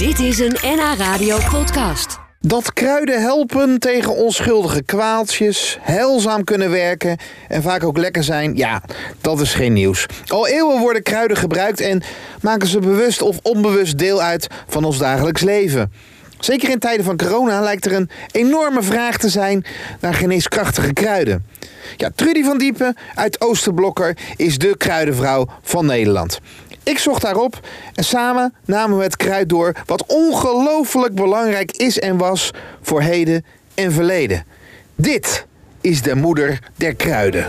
Dit is een NH Radio podcast. Dat kruiden helpen tegen onschuldige kwaaltjes, heilzaam kunnen werken en vaak ook lekker zijn, ja, dat is geen nieuws. Al eeuwen worden kruiden gebruikt en maken ze bewust of onbewust deel uit van ons dagelijks leven. Zeker in tijden van corona lijkt er een enorme vraag te zijn naar geneeskrachtige kruiden. Ja, Trudy van Diepen uit Oosterblokker is de kruidenvrouw van Nederland. Ik zocht daarop en samen namen we het kruid door wat ongelooflijk belangrijk is en was voor heden en verleden. Dit is de moeder der kruiden.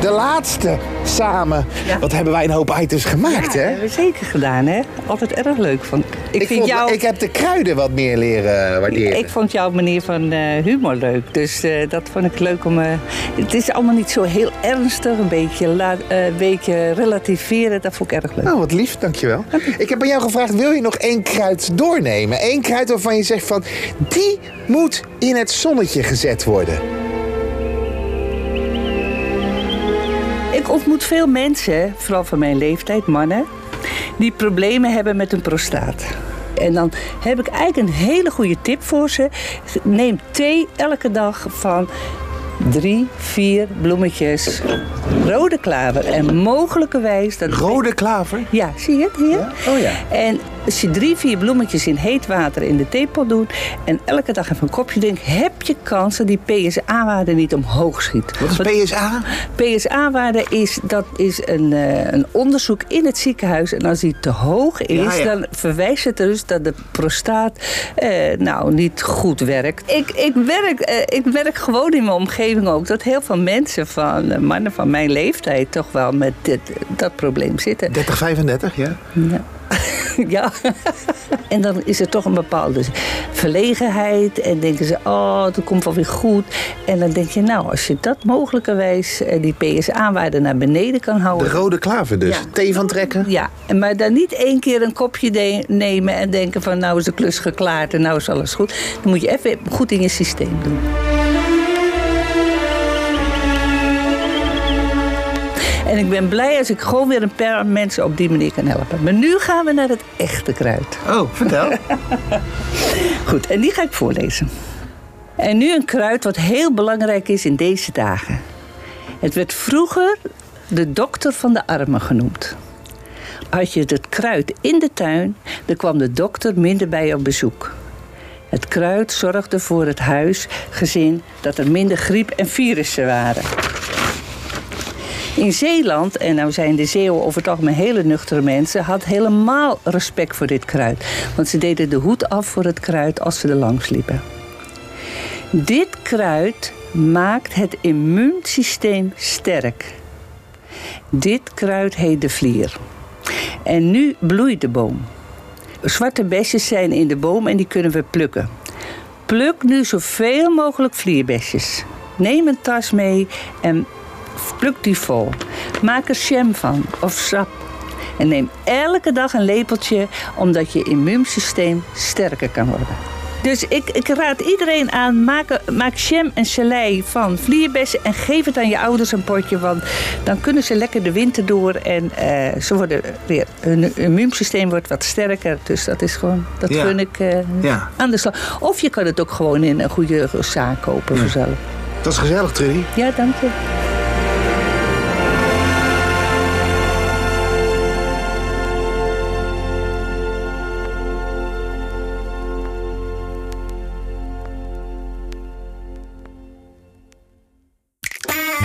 De laatste samen. Ja. Wat hebben wij een hoop items gemaakt, Ja, hè? hebben we zeker gedaan, hè? Altijd erg leuk. Van, ik, Ik, vind vond- jou, ik heb de kruiden wat meer leren waarderen. ik vond jouw manier van eh, humor leuk. Dus eh, dat vond ik leuk om... eh, het is allemaal niet zo heel ernstig. Een beetje, la, een beetje relativeren. Dat vond ik erg leuk. Nou, wat lief, dankjewel. Ik heb aan jou gevraagd, wil je nog één kruid doornemen? Eén kruid waarvan je zegt van, die moet in het zonnetje gezet worden. Ik ontmoet veel mensen, vooral van mijn leeftijd, mannen... die problemen hebben met hun prostaat. En dan heb ik eigenlijk een hele goede tip voor ze. Neem thee elke dag van drie, vier bloemetjes rode klaver. En mogelijkerwijs... Dat Rode klaver? Ja, zie je het hier? Ja? Oh ja. En als je drie, vier bloemetjes in heet water in de theepot doet... en elke dag even een kopje drinkt... heb je kans dat die PSA-waarde niet omhoog schiet. Wat is Want PSA? PSA-waarde is, dat is een, eh, een onderzoek in het ziekenhuis. En als die te hoog is, Ja, ja. dan verwijst het dus dat de prostaat eh, nou niet goed werkt. Ik, ik, werk, eh, ik werk gewoon in mijn omgeving ook dat heel veel mensen van mannen van mijn leeftijd toch wel met dit, dat probleem zitten. 30, 35, ja. Ja. ja. en dan is er toch een bepaalde verlegenheid. En denken ze, oh, dat komt wel weer goed. En dan denk je, nou, als je dat mogelijkerwijs, eh, die PSA-waarde naar beneden kan De houden. rode klaver dus. Ja. Thee van trekken? Ja, maar dan niet één keer een kopje de- nemen en denken van nou is de klus geklaard en nou is alles goed. Dan moet je even goed in je systeem doen. En ik ben blij als ik gewoon weer een paar mensen op die manier kan helpen. Maar nu gaan we naar het echte kruid. Oh, vertel. Goed, en die ga ik voorlezen. En nu een kruid wat heel belangrijk is in deze dagen. Het werd vroeger de dokter van de armen genoemd. Had je het kruid in de tuin, dan kwam de dokter minder bij je op bezoek. Het kruid zorgde voor het huis, gezin, dat er minder griep en virussen waren. In Zeeland, en nou zijn de Zeeuwen over het algemeen hele nuchtere mensen, had helemaal respect voor dit kruid. Want ze deden de hoed af voor het kruid als ze er langs liepen. Dit kruid maakt het immuunsysteem sterk. Dit kruid heet de vlier. En nu bloeit de boom. Zwarte besjes zijn in de boom en die kunnen we plukken. Pluk nu zoveel mogelijk vlierbesjes. Neem een tas mee en pluk die vol. Maak er jam van of sap. En neem elke dag een lepeltje, omdat je immuunsysteem sterker kan worden. Dus ik, ik raad iedereen aan, maak, maak jam en gelei van vlierbessen en geef het aan je ouders een potje. Want dan kunnen ze lekker de winter door en eh, ze worden weer, hun immuunsysteem wordt wat sterker. Dus dat is gewoon, dat Ja. gun ik Ja. aan de slag. Of je kan het ook gewoon in een goede zaak kopen voor zelf. Dat is gezellig, Trudy. Ja, dank je.